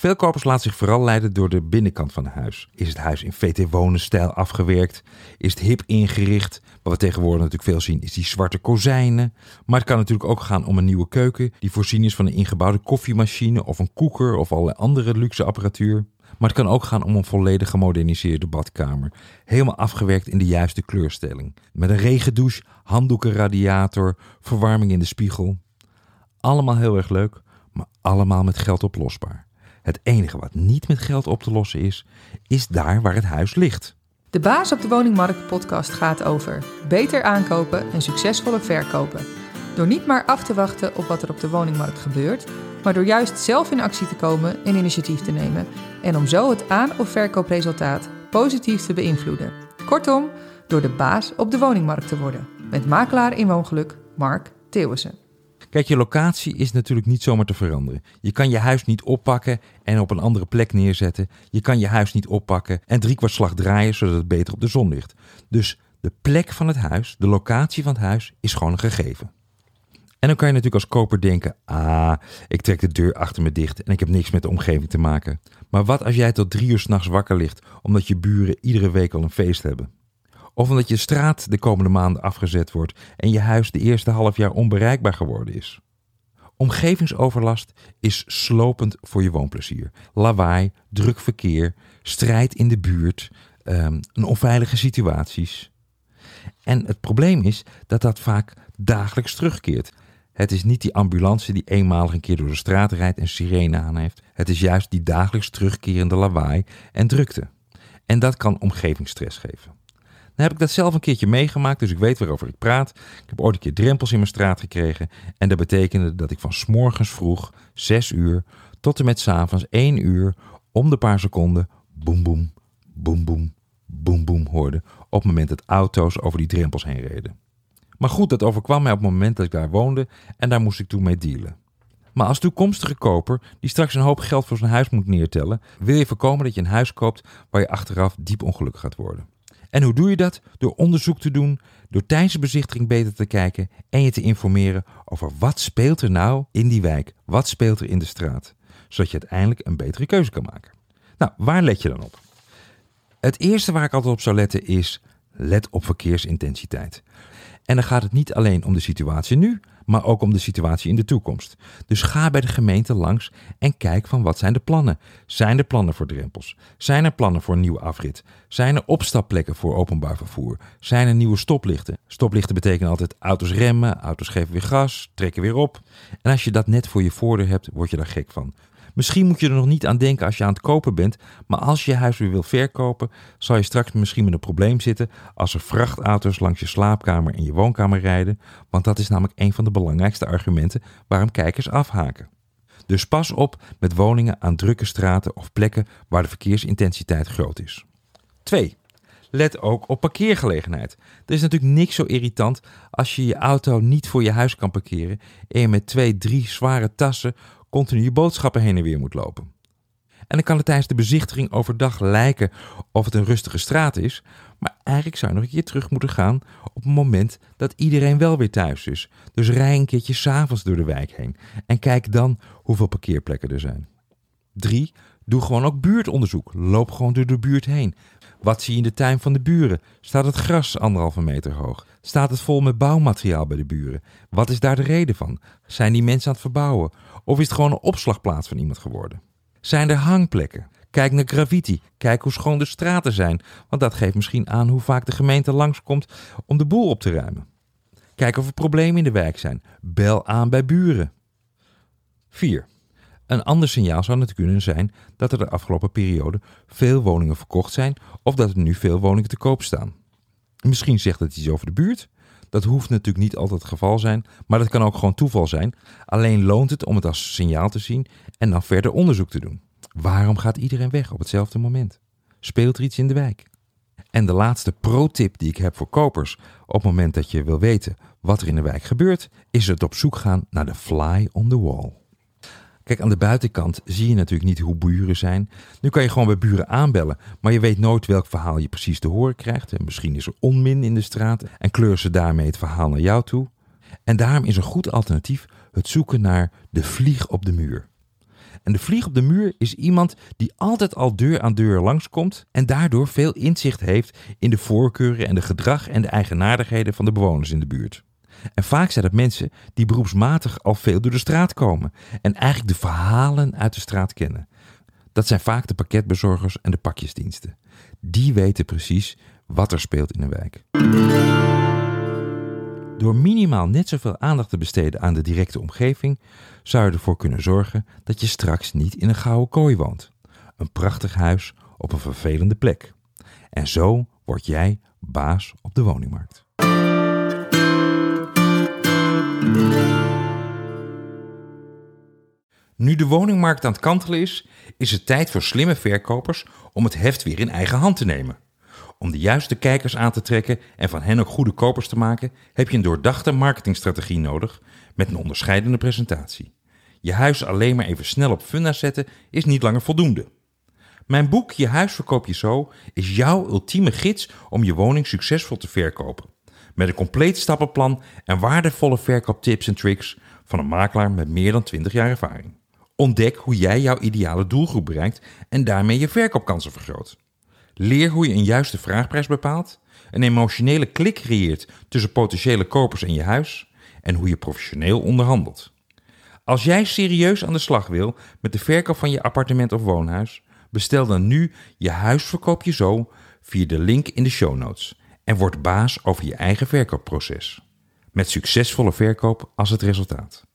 Veel kopers laten zich vooral leiden door de binnenkant van het huis. Is het huis in VT-wonenstijl afgewerkt? Is het hip ingericht? Wat we tegenwoordig natuurlijk veel zien is die zwarte kozijnen. Maar het kan natuurlijk ook gaan om een nieuwe keuken die voorzien is van een ingebouwde koffiemachine of een koeker of allerlei andere luxe apparatuur. Maar het kan ook gaan om een volledig gemoderniseerde badkamer. Helemaal afgewerkt in de juiste kleurstelling. Met een regendouche, handdoekenradiator, verwarming in de spiegel. Allemaal heel erg leuk, maar allemaal met geld oplosbaar. Het enige wat niet met geld op te lossen is, is daar waar het huis ligt. De Baas op de Woningmarkt podcast gaat over beter aankopen en succesvolle verkopen. Door niet maar af te wachten op wat er op de woningmarkt gebeurt, maar door juist zelf in actie te komen en initiatief te nemen en om zo het aan- of verkoopresultaat positief te beïnvloeden. Kortom, door de baas op de woningmarkt te worden. Met makelaar in woongeluk Mark Theeuwissen. Kijk, je locatie is natuurlijk niet zomaar te veranderen. Je kan je huis niet oppakken en op een andere plek neerzetten. Je kan je huis niet oppakken en slag draaien zodat het beter op de zon ligt. Dus de plek van het huis, de locatie van het huis, is gewoon een gegeven. En dan kan je natuurlijk als koper denken: ah, ik trek de deur achter me dicht en ik heb niks met de omgeving te maken. Maar wat als jij tot drie uur s'nachts wakker ligt omdat je buren iedere week al een feest hebben? Of omdat je straat de komende maanden afgezet wordt en je huis de eerste half jaar onbereikbaar geworden is. Omgevingsoverlast is slopend voor je woonplezier. Lawaai, druk verkeer, strijd in de buurt, um, een onveilige situaties. En het probleem is dat dat vaak dagelijks terugkeert. Het is niet die ambulance die eenmalig een keer door de straat rijdt en sirene aan heeft. Het is juist die dagelijks terugkerende lawaai en drukte. En dat kan omgevingsstress geven. Heb ik dat zelf een keertje meegemaakt, dus ik weet waarover ik praat. Ik heb ooit een keer drempels in mijn straat gekregen. En dat betekende dat ik van s'morgens vroeg, 6 uur, tot en met s'avonds 1 uur, om de paar seconden, boem boem, boem boem, boem boem hoorde. Op het moment dat auto's over die drempels heen reden. Maar goed, dat overkwam mij op het moment dat ik daar woonde en daar moest ik toen mee dealen. Maar als toekomstige koper die straks een hoop geld voor zijn huis moet neertellen, wil je voorkomen dat je een huis koopt waar je achteraf diep ongelukkig gaat worden. En hoe doe je dat? Door onderzoek te doen, door tijdens de bezichtiging beter te kijken en je te informeren over wat speelt er nou in die wijk, wat speelt er in de straat, zodat je uiteindelijk een betere keuze kan maken. Nou, waar let je dan op? Het eerste waar ik altijd op zou letten is let op verkeersintensiteit. En dan gaat het niet alleen om de situatie nu, maar ook om de situatie in de toekomst. Dus ga bij de gemeente langs en kijk van wat zijn de plannen. Zijn er plannen voor drempels? Zijn er plannen voor een nieuwe afrit? Zijn er opstapplekken voor openbaar vervoer? Zijn er nieuwe stoplichten? Stoplichten betekenen altijd auto's remmen, auto's geven weer gas, trekken weer op. En als je dat net voor je voordeur hebt, word je daar gek van. Misschien moet je er nog niet aan denken als je aan het kopen bent, maar als je je huis weer wil verkopen, zal je straks misschien met een probleem zitten als er vrachtauto's langs je slaapkamer en je woonkamer rijden, want dat is namelijk een van de belangrijkste argumenten waarom kijkers afhaken. Dus pas op met woningen aan drukke straten of plekken waar de verkeersintensiteit groot is. 2. Let ook op parkeergelegenheid. Er is natuurlijk niks zo irritant als je je auto niet voor je huis kan parkeren en je met twee, drie zware tassen continu je boodschappen heen en weer moet lopen. En dan kan het tijdens de bezichtiging overdag lijken of het een rustige straat is, maar eigenlijk zou je nog een keer terug moeten gaan op het moment dat iedereen wel weer thuis is. Dus rij een keertje s'avonds door de wijk heen en kijk dan hoeveel parkeerplekken er zijn. 3. Doe gewoon ook buurtonderzoek. Loop gewoon door de buurt heen. Wat zie je in de tuin van de buren? Staat het gras anderhalve meter hoog? Staat het vol met bouwmateriaal bij de buren? Wat is daar de reden van? Zijn die mensen aan het verbouwen? Of is het gewoon een opslagplaats van iemand geworden? Zijn er hangplekken? Kijk naar graffiti. Kijk hoe schoon de straten zijn, want dat geeft misschien aan hoe vaak de gemeente langskomt om de boel op te ruimen. Kijk of er problemen in de wijk zijn. Bel aan bij buren. 4. Een ander signaal zou natuurlijk kunnen zijn dat er de afgelopen periode veel woningen verkocht zijn of dat er nu veel woningen te koop staan. Misschien zegt het iets over de buurt. Dat hoeft natuurlijk niet altijd het geval zijn, maar dat kan ook gewoon toeval zijn. Alleen loont het om het als signaal te zien en dan verder onderzoek te doen. Waarom gaat iedereen weg op hetzelfde moment? Speelt er iets in de wijk? En de laatste pro-tip die ik heb voor kopers op het moment dat je wil weten wat er in de wijk gebeurt, is het op zoek gaan naar de fly on the wall. Kijk, aan de buitenkant zie je natuurlijk niet hoe buren zijn. Nu kan je gewoon bij buren aanbellen, maar je weet nooit welk verhaal je precies te horen krijgt. En misschien is er onmin in de straat en kleuren ze daarmee het verhaal naar jou toe. En daarom is een goed alternatief het zoeken naar de vlieg op de muur. En de vlieg op de muur is iemand die altijd al deur aan deur langskomt en daardoor veel inzicht heeft in de voorkeuren en de gedrag en de eigenaardigheden van de bewoners in de buurt. En vaak zijn het mensen die beroepsmatig al veel door de straat komen en eigenlijk de verhalen uit de straat kennen. Dat zijn vaak de pakketbezorgers en de pakjesdiensten. Die weten precies wat er speelt in een wijk. Door minimaal net zoveel aandacht te besteden aan de directe omgeving, zou je ervoor kunnen zorgen dat je straks niet in een gouden kooi woont. Een prachtig huis op een vervelende plek. En zo word jij baas op de woningmarkt. Nu de woningmarkt aan het kantelen is, is het tijd voor slimme verkopers om het heft weer in eigen hand te nemen. Om de juiste kijkers aan te trekken en van hen ook goede kopers te maken, heb je een doordachte marketingstrategie nodig met een onderscheidende presentatie. Je huis alleen maar even snel op funda zetten is niet langer voldoende. Mijn boek Je huis verkoop je zo is jouw ultieme gids om je woning succesvol te verkopen. Met een compleet stappenplan en waardevolle verkooptips en tricks van een makelaar met meer dan 20 jaar ervaring. Ontdek hoe jij jouw ideale doelgroep bereikt en daarmee je verkoopkansen vergroot. Leer hoe je een juiste vraagprijs bepaalt, een emotionele klik creëert tussen potentiële kopers en je huis en hoe je professioneel onderhandelt. Als jij serieus aan de slag wil met de verkoop van je appartement of woonhuis, bestel dan nu je huisverkoop je zo via de link in de show notes en word baas over je eigen verkoopproces. Met succesvolle verkoop als het resultaat.